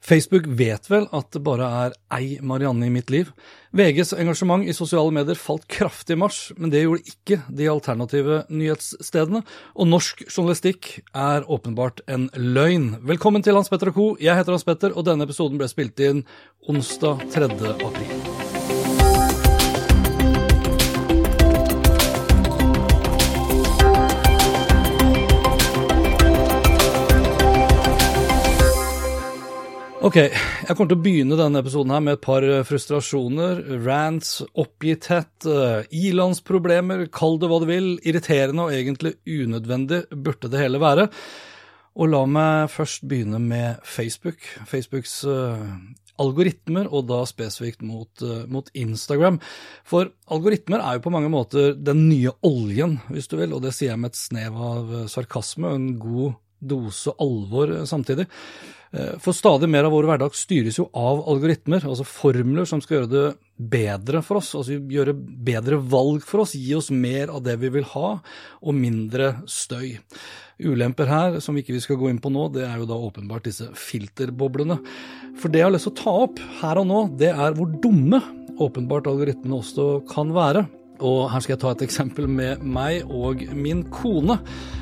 Facebook vet vel at det bare er ei Marianne i mitt liv. VGs engasjement i sosiale medier falt kraftig i mars, men det gjorde ikke de alternative nyhetsstedene. Og norsk journalistikk er åpenbart en løgn. Velkommen til Hans Petter og co. Jeg heter Hans Petter, og denne episoden ble spilt inn onsdag 3. april. Ok, jeg kommer til å begynne denne episoden her med et par eh, frustrasjoner, rants, oppgitthet, uh, ilandsproblemer, kall det hva du vil, irriterende og egentlig unødvendig burde det hele være. Og la meg først begynne med Facebook. Facebooks uh, algoritmer, og da spesifikt mot, mot, Instagram. For algoritmer er jo på mange måter den nye oljen, hvis du vil, og det sier jeg med et snev av sarkasme og en god dose alvor samtidig. Eh, for stadig mer av vår hverdag styres jo av algoritmer, altså formler som skal gjøre det bedre for oss, altså gjøre bedre valg for oss, gi oss mer av det vi vil ha, og mindre støy. Ulemper her, som ikke vi skal gå inn på nå, det er jo da åpenbart disse filterboblene. For det jeg har lyst til å ta opp her og nå, det er hvor dumme åpenbart algoritmene også kan være. Og her skal jeg ta et eksempel med meg og min kone.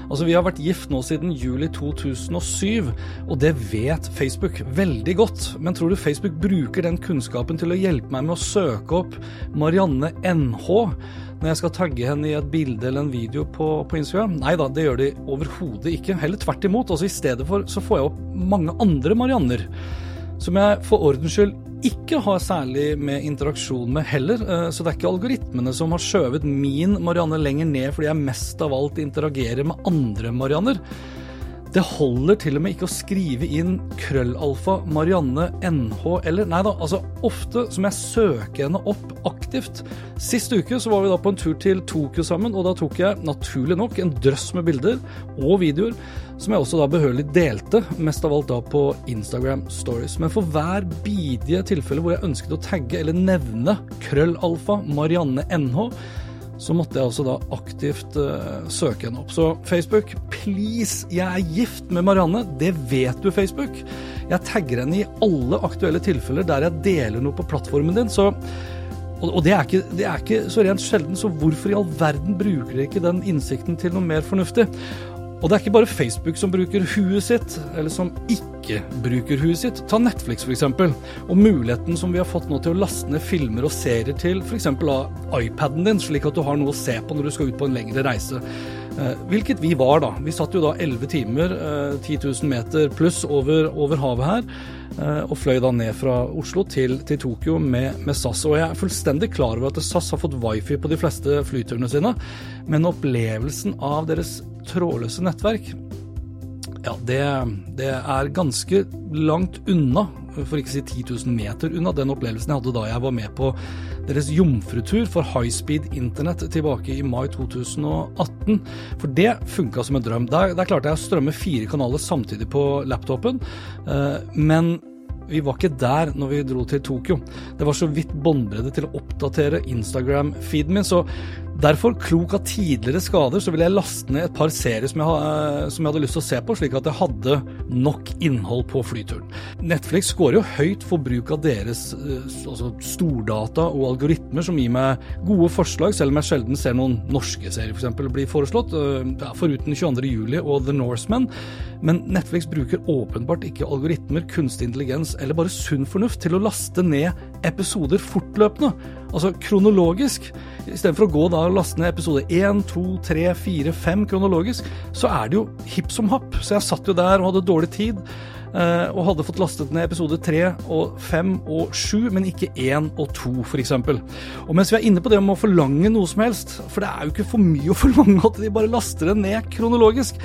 Altså, Vi har vært gift nå siden juli 2007, og det vet Facebook veldig godt. Men tror du Facebook bruker den kunnskapen til å hjelpe meg med å søke opp Marianne NH når jeg skal tagge henne i et bilde eller en video på, på Instagram? Nei da, det gjør de overhodet ikke. Heller tvert imot. Altså, I stedet for så får jeg opp mange andre Marianner som jeg for ordens skyld ikke har særlig med interaksjon med heller. Eh, så det er ikke algoritmene som har skjøvet min Marianne lenger ned fordi jeg mest av alt interagerer med andre Marianner. Det holder til og med ikke å skrive inn krøllalfa Marianne NH eller Nei da, altså ofte som jeg søker henne opp aktivt. Sist uke så var vi da på en tur til Tokyo sammen, og da tok jeg naturlig nok en drøss med bilder og videoer som jeg også da behørig delte, mest av alt da på Instagram Stories. Men for hver bidige tilfelle hvor jeg ønsket å tagge eller nevne krøllalfa Marianne NH, så måtte jeg altså da aktivt uh, søke henne opp. Så Facebook, please, jeg er gift med Marianne. Det vet du, Facebook. Jeg tagger henne i alle aktuelle tilfeller der jeg deler noe på plattformen din. så og, og det, er ikke, det, er ikke, så rent sjelden, så hvorfor i all verden bruker dere ikke den innsikten til noe mer fornuftig? Og det er ikke bare Facebook som bruker huet sitt, eller som ikke bruker huet sitt. Ta Netflix f.eks., og muligheten som vi har fått nå til å laste ned filmer og serier til f.eks. av iPaden din, slik at du har noe å se på når du skal ut på en lengre reise. Eh, hvilket vi var, da. Vi satt jo da 11 timer, 10 eh, 000 meter pluss over, over havet her. Eh, og fløy da ned fra Oslo til, til Tokyo med, med, SAS. Og jeg er fullstendig klar over at SAS har fått wifi på de fleste flyturene sine, men opplevelsen av deres trådløse nettverk ja, det, det, er ganske langt unna, for ikke å si 10 000 meter unna, den opplevelsen jeg hadde da jeg var med på deres jomfrutur for high speed internett tilbake i mai 2018. For det funka som en drøm. Der, der klarte jeg å strømme fire kanaler samtidig på laptopen, eh, men vi var ikke der når vi dro til Tokyo. Det var så vidt båndbredde til å oppdatere Instagram-feeden min, så Derfor, klok av tidligere skader, så ville jeg laste ned et par serier som jeg, eh, som jeg, hadde lyst til å se på, slik at jeg hadde nok innhold på flyturen. Netflix scorer jo høyt for bruk av deres eh, altså stordata og algoritmer, som gir meg gode forslag, selv om jeg sjelden ser noen norske serier f.eks. For bli foreslått, eh, foruten 22.07 og The Norseman. Men Netflix bruker åpenbart ikke algoritmer, kunstig intelligens eller bare sunn fornuft til å laste ned episoder fortløpende, altså kronologisk. Istedenfor å gå da og laste ned episode 1, 2, 3, 4, 5 kronologisk, så er det jo hipp som happ. Så jeg satt jo der og hadde dårlig tid. Uh, og hadde fått lastet ned episode 3 og 5 og 7, men ikke 1 og 2 f.eks. Og mens vi er inne på det om å forlange noe som helst, for det er jo ikke for mye å forlange at de bare laster det ned kronologisk,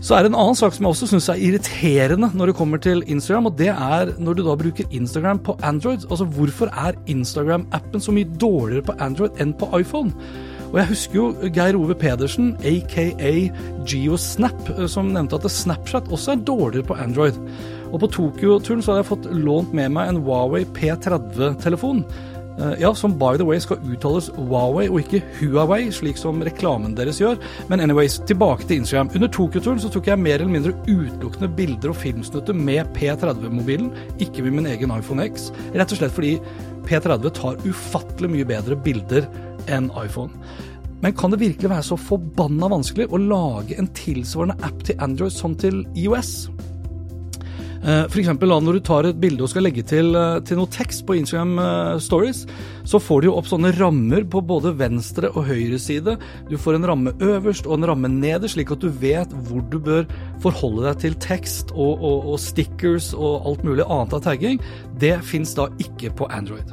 Så er det en annen sak som jeg også syns er irriterende når det kommer til Instagram, og det er når du da bruker Instagram på Android. Altså hvorfor er Instagram-appen så mye dårligere på Android enn på iPhone? Og jeg husker jo Geir Ove Pedersen, aka GeoSnap, som nevnte at Snapchat også er dårligere på Android. Og på Tokyo-turen så hadde jeg fått lånt med meg en Huawei P30-telefon. Eh, ja, som by the way skal uttales Huawei og ikke Huawei, slik som reklamen deres gjør. Men anyways, tilbake til Instagram. Under Tokyo-turen så tok jeg mer eller mindre utelukkende bilder og filmsnutter med P30-mobilen, ikke med min egen iPhone X. Rett og slett fordi P30 tar ufattelig mye bedre bilder enn iPhone. Men kan det virkelig være så forbanna vanskelig å lage en tilsvarende app til Android som til IOS? Eh, F.eks. når du tar et bilde og skal legge til, eh, til noe tekst på Instagram eh, Stories, så får du jo opp sånne rammer på både venstre og høyre side. Du får en ramme øverst og en ramme nederst, slik at du vet hvor du bør forholde deg til tekst og, og, og stickers og alt mulig annet av tagging. Det fins da ikke på Android.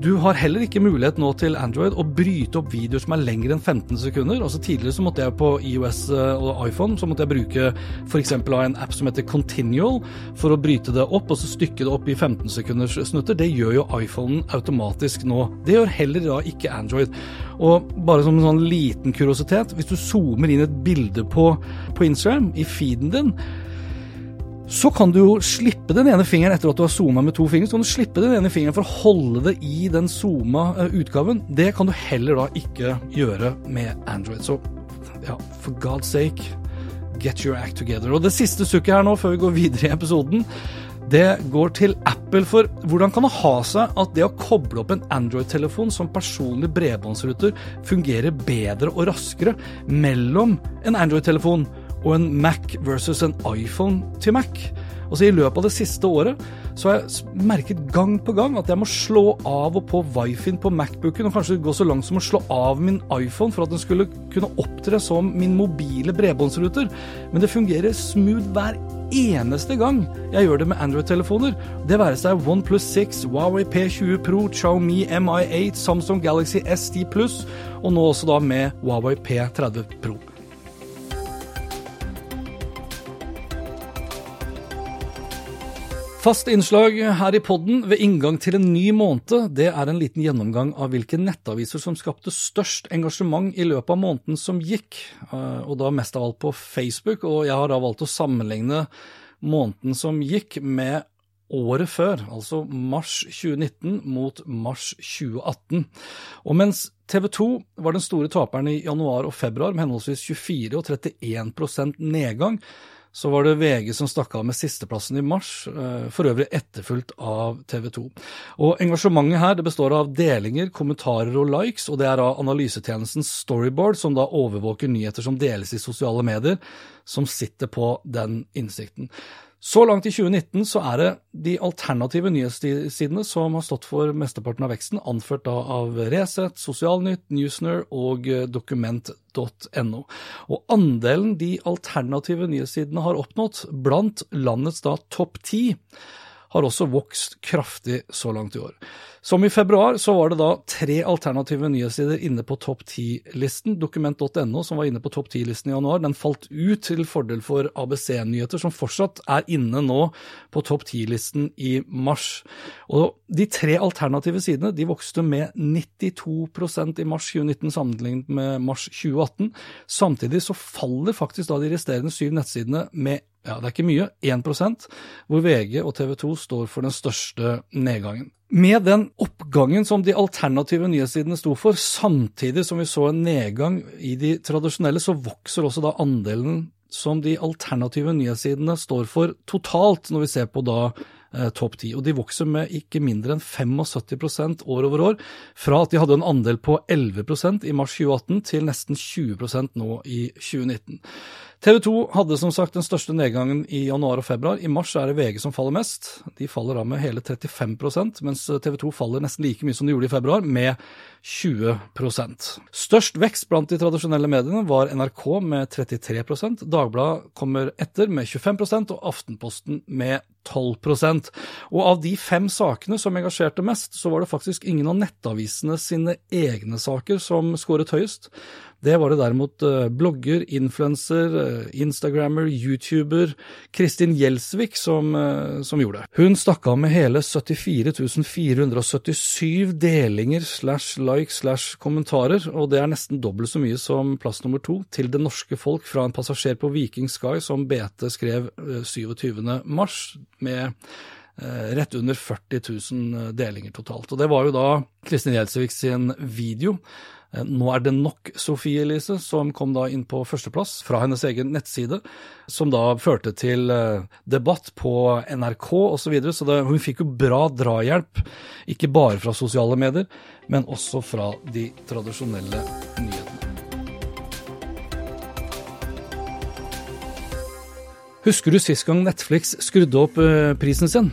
Du har heller ikke mulighet nå til Android å bryte opp videoer som er lengre enn 15 sekunder. Altså Tidligere så måtte jeg på IOS og iPhone så måtte jeg bruke f.eks. en app som heter Continual, for å bryte det opp og så stykke det opp i 15 sekunders snutter. Det gjør jo iPhonen automatisk nå. Det gjør heller da ikke Android. Og bare som en sånn liten kuriositet, hvis du zoomer inn et bilde på, på Instagram, i feeden din, så kan du jo slippe den ene fingeren etter at du har zooma med to fingre. Så kan du slippe den ene fingeren for å holde det i den zooma eh, utgaven. Det kan du heller da ikke gjøre med Android. Så ja, for God's sake, Get your act together. Og det siste sukket her nå, før vi går videre i episoden, det går til Apple. For hvordan kan det ha seg at det å koble opp en Android-telefon som personlig bredbåndsruter fungerer bedre og raskere mellom en Android-telefon og en Mac versus en iPhone til Mac? Altså I løpet av det siste året så har jeg merket gang på gang at jeg må slå av og på wifien på Macbooken, og kanskje gå så langt som å slå av min iPhone for at den skulle kunne opptre som min mobile bredbåndsruter. Men det fungerer smooth hver eneste gang jeg gjør det med Android-telefoner. Det være seg OnePlus 6, Huawei P20 Pro, Xiaomi MI8, Samsung Galaxy S10 Pluss, og nå også da med Huawei P30 Pro. Fast innslag her i podden ved inngang til en ny måned, det er en liten gjennomgang av hvilke nettaviser som skapte størst engasjement i løpet av måneden som gikk, eh, og da mest av alt på Facebook. Og jeg har da valgt å sammenligne måneden som gikk med året før, altså mars 2019 mot mars 2018. Og mens TV 2 var den store taperen i januar og februar med henholdsvis 24 og 31% nedgang, så var det VG som stakk av med sisteplassen i mars, eh, for øvrig etterfulgt av TV 2. Og Engasjementet her det består av delinger, kommentarer og likes, og det er av analysetjenesten Storyboard, som da overvåker nyheter som deles i sosiale medier, som sitter på den innsikten. Så langt i 2019 så er det de alternative nyhetssidene som har stått for mesteparten av veksten, anført da av Resett, Sosialnytt, Newsner og eh, dokument.no. Og andelen de alternative nyhetssidene har oppnådd blant landets da topp ti, har også vokst kraftig så langt i år. Som i februar så var det da tre alternative nyhetssider inne på topp ti-listen. Dokument.no, som var inne på topp ti-listen i januar, den falt ut til fordel for ABC-nyheter, som fortsatt er inne nå på topp ti-listen i mars. Og de tre alternative sidene de vokste med 92% i mars 2019 sammenlignet med mars 2018. Samtidig så faller faktisk da de resterende syv nettsidene med ja, det er ikke mye, 1% hvor VG og TV 2 står for den største nedgangen. Med den oppgangen som de alternative nyhetssidene sto for, samtidig som vi så en nedgang i de tradisjonelle, så vokser også da andelen som de alternative nyhetssidene står for totalt, når vi ser på da eh, topp ti. Og de vokser med ikke mindre enn 75% år over år, fra at de hadde en andel på 11% i mars 2018 til nesten 20% nå i 2019. TV 2 hadde som sagt den største nedgangen i januar og februar. I mars er det VG som faller mest. De faller da med hele 35% mens TV 2 faller nesten like mye som de gjorde i februar, med 20% Størst vekst blant de tradisjonelle mediene var NRK med 33% Dagbladet kommer etter med 25% og Aftenposten med 12% Og av de fem sakene som engasjerte mest, så var det faktisk ingen av nettavisene sine egne saker som skåret høyest. Det var det derimot uh, blogger, influenser, uh, instagrammer, youtuber Kristin Gjelsvik som, uh, som, gjorde. Hun stakk av med hele 74 477 delinger slash likes slash kommentarer, og det er nesten dobbelt så mye som plass nummer to til det norske folk fra en passasjer på Viking Sky som BT skrev 27. mars, med rett under 40 000 delinger totalt. Og Det var jo da Kristin Gjelsvik sin video Eh, nå er det nok, Sofie Elise, som kom da inn på førsteplass fra hennes egen nettside, som da førte til eh, debatt på NRK osv. Så, videre. så det, hun fikk jo bra drahjelp, ikke bare fra sosiale medier, men også fra de tradisjonelle nyhetene. Husker du sist gang Netflix skrudde opp eh, prisen sin?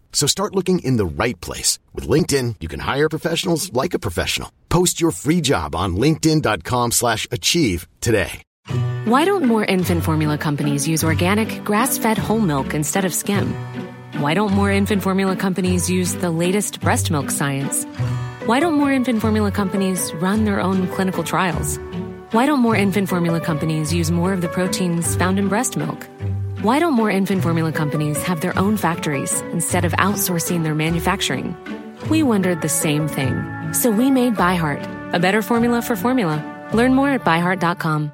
So start looking in the right place. With LinkedIn, you can hire professionals like a professional. Post your free job on linkedin.com slash achieve today. Why don't more infant formula companies use organic, grass-fed whole milk instead of skim? Why don't more infant formula companies use the latest breast milk science? Why don't more infant formula companies run their own clinical trials? Why don't more infant formula companies use more of the proteins found in breast milk? Why don't more infant formula companies have their own factories instead of outsourcing their manufacturing? We wondered the same thing. So we made ByHeart, a better formula for formula. Learn more at byheart.com.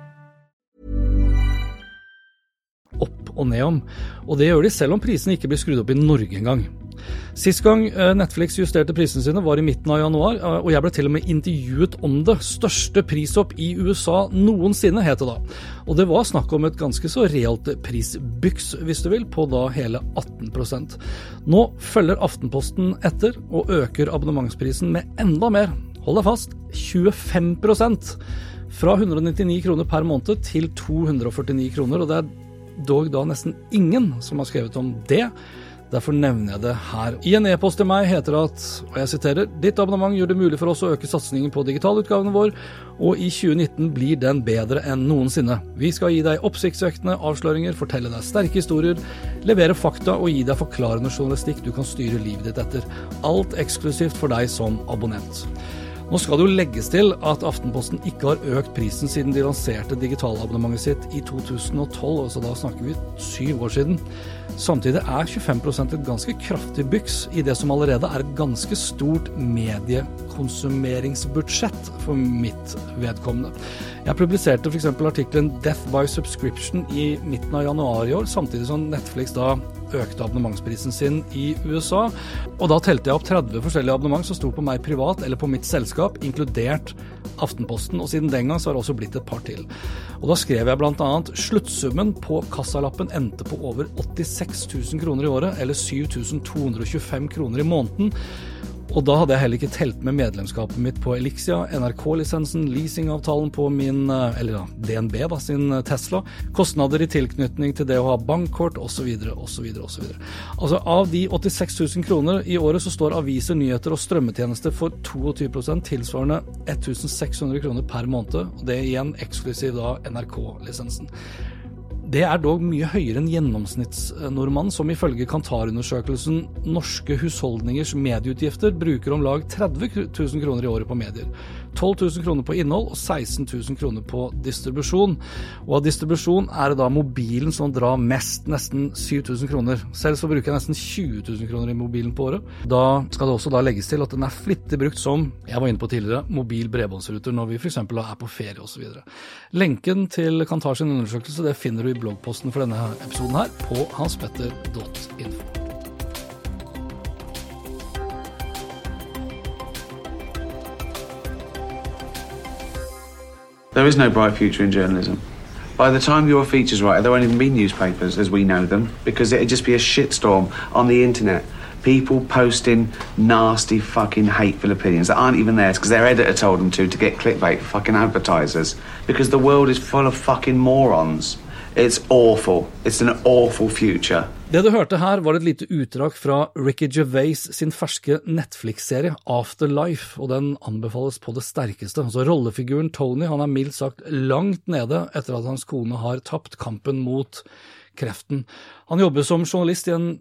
Opp og ned om, og det gjør de selv om prisene ikke blir skrudd opp i Norge. Sist gang eh, Netflix justerte prisene sine var i midten av januar, eh, og jeg ble til og med intervjuet om det. Største prisopp i USA noensinne, het det da. Og det var snakk om et ganske så realt prisbyks, hvis du vil, på da hele 18% Nå følger Aftenposten etter og øker abonnementsprisen med enda mer. Hold deg fast 25% fra 199 kroner per måned til 249 kroner. og det er dog da nesten ingen som har skrevet om det. Derfor nevner jeg det her. I en e-post til meg heter det at, og jeg siterer, ditt abonnement gjør det mulig for oss å øke satsingen på digitalutgavene vår, og i 2019 blir den bedre enn noensinne. Vi skal gi deg oppsiktsvekkende avsløringer, fortelle deg sterke historier, levere fakta og gi deg forklarende journalistikk du kan styre livet ditt etter. Alt eksklusivt for deg som abonnent. Nå skal det jo legges til at Aftenposten ikke har økt prisen siden de lanserte digitalabonnementet sitt i 2012, altså da snakker vi syv år siden. Samtidig er 25% et ganske kraftig byks i det som allerede er et ganske stort mediekonsumeringsbudsjett for mitt vedkommende. Jeg publiserte f.eks. artikkelen 'Death by Subscription' i midten av januar i år, samtidig som Netflix da økte abonnementsprisen sin i USA. Og da telte jeg opp 30 forskjellige abonnement som sto på meg privat eller på mitt selskap, inkludert Aftenposten, og siden den gang så har det også blitt et par til. Og da skrev jeg bl.a.: Sluttsummen på kassalappen endte på over 86 000 kroner i året, eller 7225 kroner i måneden. Og da hadde jeg heller ikke telt med medlemskapet mitt på Elixia, NRK-lisensen, leasingavtalen på min, eh, eller da, DNB da, sin eh, Tesla, kostnader i tilknytning til det å ha bankkort osv. osv. osv. Altså av de 86 000 kroner i året så står aviser, nyheter og strømmetjenester for 22% tilsvarende 1600 kroner per måned. og Det er igjen eksklusiv da NRK-lisensen. Det er dog mye høyere enn gjennomsnittsnordmannen, som ifølge Kantar-undersøkelsen Norske husholdningers medieutgifter bruker om lag 30 000 kroner i året på medier. 12 000 kroner på innhold og 16 000 kroner på distribusjon. Og av distribusjon er det da mobilen som drar mest, nesten 7000 kroner. Selv så bruker jeg nesten 20 000 kroner i mobilen på året. Da skal det også da legges til at den er flittig brukt som, jeg var inne på tidligere, mobil bredbåndsruter når vi f.eks. er på ferie osv. Lenken til Kantar sin undersøkelse det finner du i bloggposten for denne episoden her på hanspetter.info. There is no bright future in journalism. By the time your features writer, there won't even be newspapers as we know them because it'd just be a shitstorm on the internet. People posting nasty, fucking hateful opinions that aren't even theirs because their editor told them to to get clickbait fucking advertisers. Because the world is full of fucking morons It's awful. It's an awful future. Det du hørte her, var et lite utdrag fra Ricky Gervais sin ferske Netflix-serie Afterlife, og den anbefales på det sterkeste. Altså Rollefiguren Tony han er mildt sagt langt nede etter at hans kone har tapt kampen mot kreften. Han jobber som journalist i en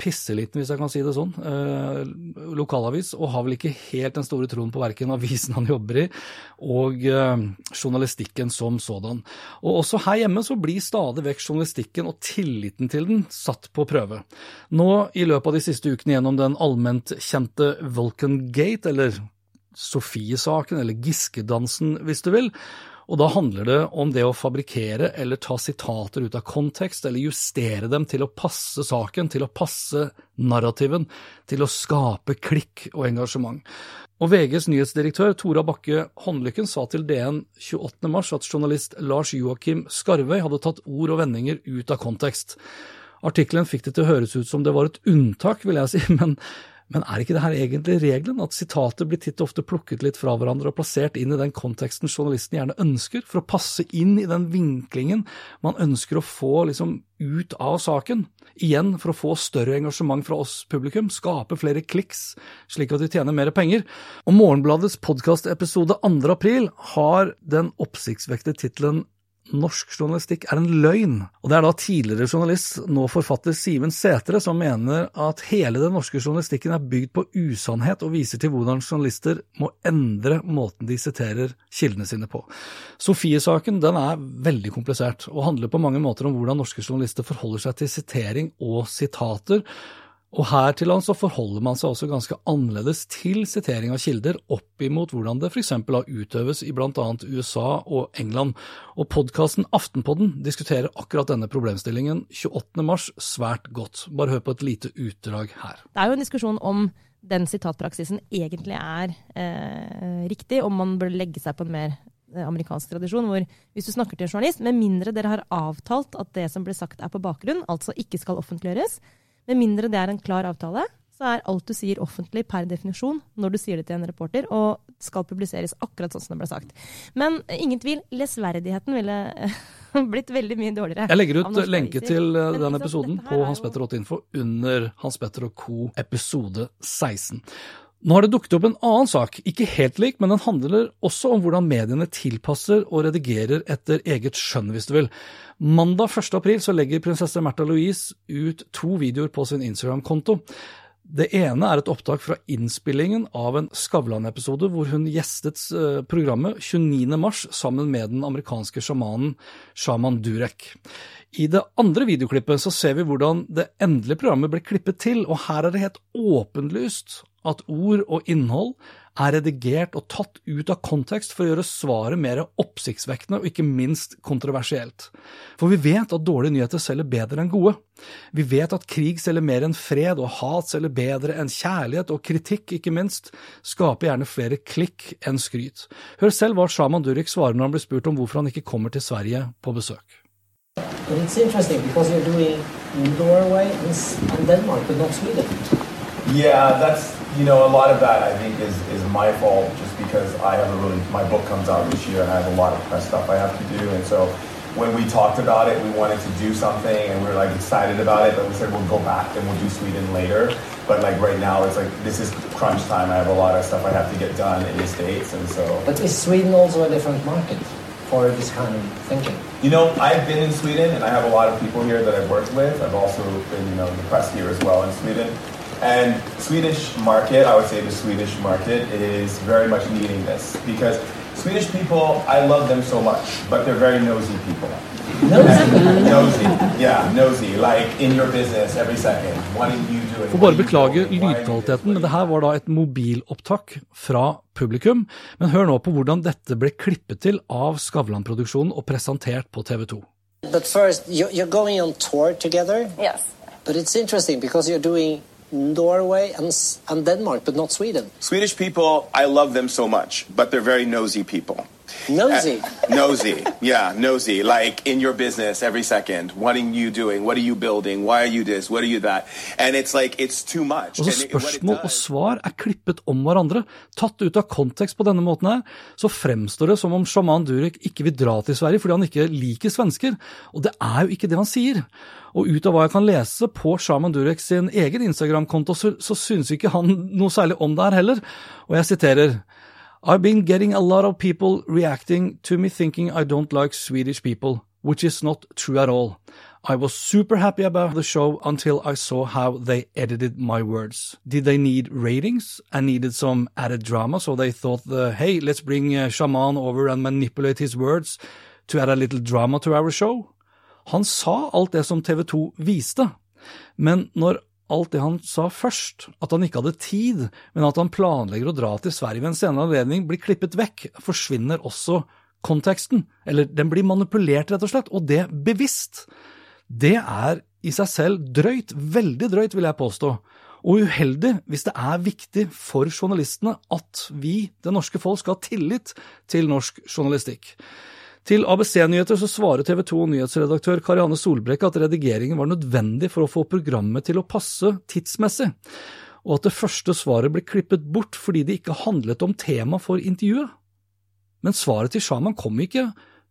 pisseliten, hvis jeg kan si det sånn, eh, lokalavis, og har vel ikke helt den store troen på verken avisen han jobber i, og eh, journalistikken som sådan. Og også her hjemme så blir stadig vekk journalistikken og tilliten til den satt på prøve. Nå i løpet av de siste ukene gjennom den allment kjente Vulcan Gate, eller Sofie-saken, eller Giske-dansen hvis du vil, og da handler det om det å fabrikkere eller ta sitater ut av kontekst, eller justere dem til å passe saken, til å passe narrativen, til å skape klikk og engasjement. Og VGs nyhetsdirektør Tora Bakke Håndlykken sa til DN 28.3 at journalist Lars Joakim Skarvøy hadde tatt ord og vendinger ut av kontekst. Artikkelen fikk det til å høres ut som det var et unntak, vil jeg si, men men er ikke det her egentlig regelen, at sitater blir titt og ofte plukket litt fra hverandre og plassert inn i den konteksten journalisten gjerne ønsker, for å passe inn i den vinklingen man ønsker å få liksom ut av saken? Igjen for å få større engasjement fra oss publikum, skape flere kliks, slik at vi tjener mer penger. Og Morgenbladets podkastepisode 2. april har den oppsiktsvekkende tittelen norsk journalistikk er en løgn. Og det er da tidligere journalist, nå forfatter Simen Sætre, som mener at hele den norske journalistikken er bygd på usannhet, og viser til hvordan journalister må endre måten de siterer kildene sine på. Sofie-saken den er veldig komplisert, og handler på mange måter om hvordan norske journalister forholder seg til sitering og sitater, og her til lands så forholder man seg også ganske annerledes til sitering av kilder opp imot hvordan det f.eks. har utøves i bl.a. USA og England. Og podkasten Aftenpodden diskuterer akkurat denne problemstillingen 28.3 svært godt. Bare hør på et lite utdrag her. Det er jo en diskusjon om den sitatpraksisen egentlig er eh, riktig, om man bør legge seg på en mer eh, amerikansk tradisjon, hvor hvis du snakker til en journalist, med mindre dere har avtalt at det som ble sagt er på bakgrunn, altså ikke skal offentliggjøres, med mindre det er en klar avtale, så er alt du sier offentlig per definisjon når du sier det til en reporter, og skal publiseres akkurat sånn som det ble sagt. Men ingen tvil, lesverdigheten ville blitt veldig mye dårligere. Jeg legger ut lenke til eh, den episoden på Hans Petter 8 Info under Hans Petter og co. episode 16. Nå har det dukket opp en annen sak, ikke helt lik, men den handler også om hvordan mediene tilpasser og redigerer etter eget skjønn, hvis du vil. Mandag 1. april så legger prinsesse Märtha Louise ut to videoer på sin Instagram-konto. Det ene er et opptak fra innspillingen av en Skavlan-episode hvor hun gjestet eh, programmet 29.3 sammen med den amerikanske sjamanen Shaman Durek. I det andre videoklippet så ser vi hvordan det endelige programmet ble klippet til, og her er det helt åpenlyst at ord og innhold er redigert og tatt ut av kontekst for å gjøre svaret mer oppsiktsvekkende og ikke minst kontroversielt. For vi vet at dårlige nyheter selger bedre enn gode. Vi vet at krig selger mer enn fred, og hat selger bedre enn kjærlighet, og kritikk, ikke minst, skaper gjerne flere klikk enn skryt. Hør selv hva Shaman Durek svarer når han blir spurt om hvorfor han ikke kommer til Sverige på besøk. But it's interesting because you're doing Norway and Denmark, but not Sweden. Yeah, that's you know a lot of that I think is is my fault just because I have a really my book comes out this year and I have a lot of press stuff I have to do and so when we talked about it we wanted to do something and we were like excited about it but we said we'll go back and we'll do Sweden later but like right now it's like this is crunch time I have a lot of stuff I have to get done in the states and so But is Sweden also a different market for this kind of thinking? You know, I've been in Sweden and I have a lot of people here that I've worked with. I've also been, you know, in the press here as well in Sweden. And Swedish market, I would say the Swedish market is very much needing this because Swedish people, I love them so much, but they're very nosy people. nosy, yeah, nosy, like in your business every second. What are you doing? Får bare beklage lydkvaliteten, men det her var da et mobilopptak fra publikum. Men hør nå på hvordan dette ble klippet til av Skavlan-produksjonen og presentert på TV 2. But first, you- you're going on tour together, Yes. but it's interesting because you're doing Norway and, and Denmark, but not Sweden. Swedish people, I love them so much, but they're very nosy people. Nosy. Uh, nosy, yeah, nosy. Like in your business every second. What are you doing? What are you building? Why are you this? What are you that? And it's like, it's too much. Og så Spørsmål og svar er klippet om hverandre. Tatt ut av kontekst på denne måten her, så fremstår det som om sjaman Durek ikke vil dra til Sverige fordi han ikke liker svensker. Og det er jo ikke det han sier. Og ut av hva jeg kan lese på Shaman Durek sin egen Instagram-konto, så, så synes ikke han noe særlig om det her heller. Og jeg siterer I've been getting a lot of people reacting to me thinking I don't like Swedish people, which is not true at all. I was super happy about the show until I saw how they edited my words. Did they need ratings and needed some added drama, so they thought, the, hey, let's bring uh, Shaman over and manipulate his words to add a little drama to our show? Han sa alt det som TV 2 viste, men når alt det han sa først, at han ikke hadde tid, men at han planlegger å dra til Sverige ved en senere anledning, blir klippet vekk, forsvinner også konteksten. Eller den blir manipulert, rett og slett, og det bevisst. Det er i seg selv drøyt, veldig drøyt, vil jeg påstå. Og uheldig hvis det er viktig for journalistene at vi, det norske folk, skal ha tillit til norsk journalistikk. Til ABC-nyheter så svarer TV 2-nyhetsredaktør Karianne Solbrekke at redigeringen var nødvendig for å få programmet til å passe tidsmessig, og at det første svaret ble klippet bort fordi det ikke handlet om tema for intervjuet. Men svaret til Shaman kom ikke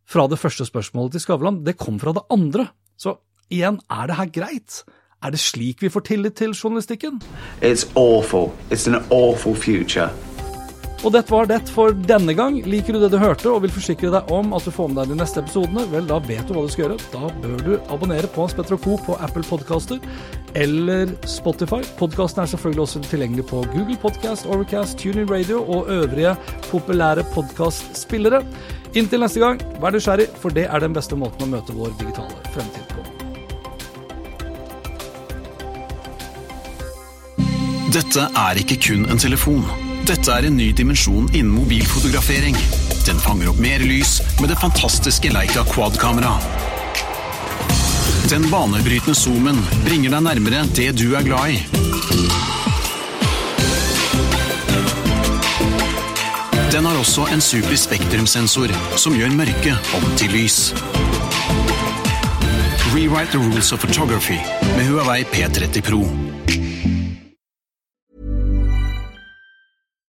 fra det første spørsmålet til Skavlan, det kom fra det andre. Så igjen, er det her greit? Er det slik vi får tillit til journalistikken? It's awful. It's an awful future. Og dette var det for denne gang. Liker du det du hørte og vil forsikre deg om at du får med deg de neste episodene, vel, da vet du hva du skal gjøre. Da bør du abonnere på Hans Co. på Apple Podcaster eller Spotify. Podkasten er selvfølgelig også tilgjengelig på Google Podcast, Overcast, TuneIn Radio og øvrige populære podkastspillere. Inntil neste gang, vær nysgjerrig, for det er den beste måten å møte vår digitale fremtid på. Dette er ikke kun en telefon. Dette er en ny dimensjon innen mobilfotografering. Den fanger opp mer lys med det fantastiske Leica Quad-kamera. Den banebrytende zoomen bringer deg nærmere det du er glad i. Den har også en super spektrumsensor som gjør mørke om til lys. Rewrite the rules of photography med Huawei P30 Pro.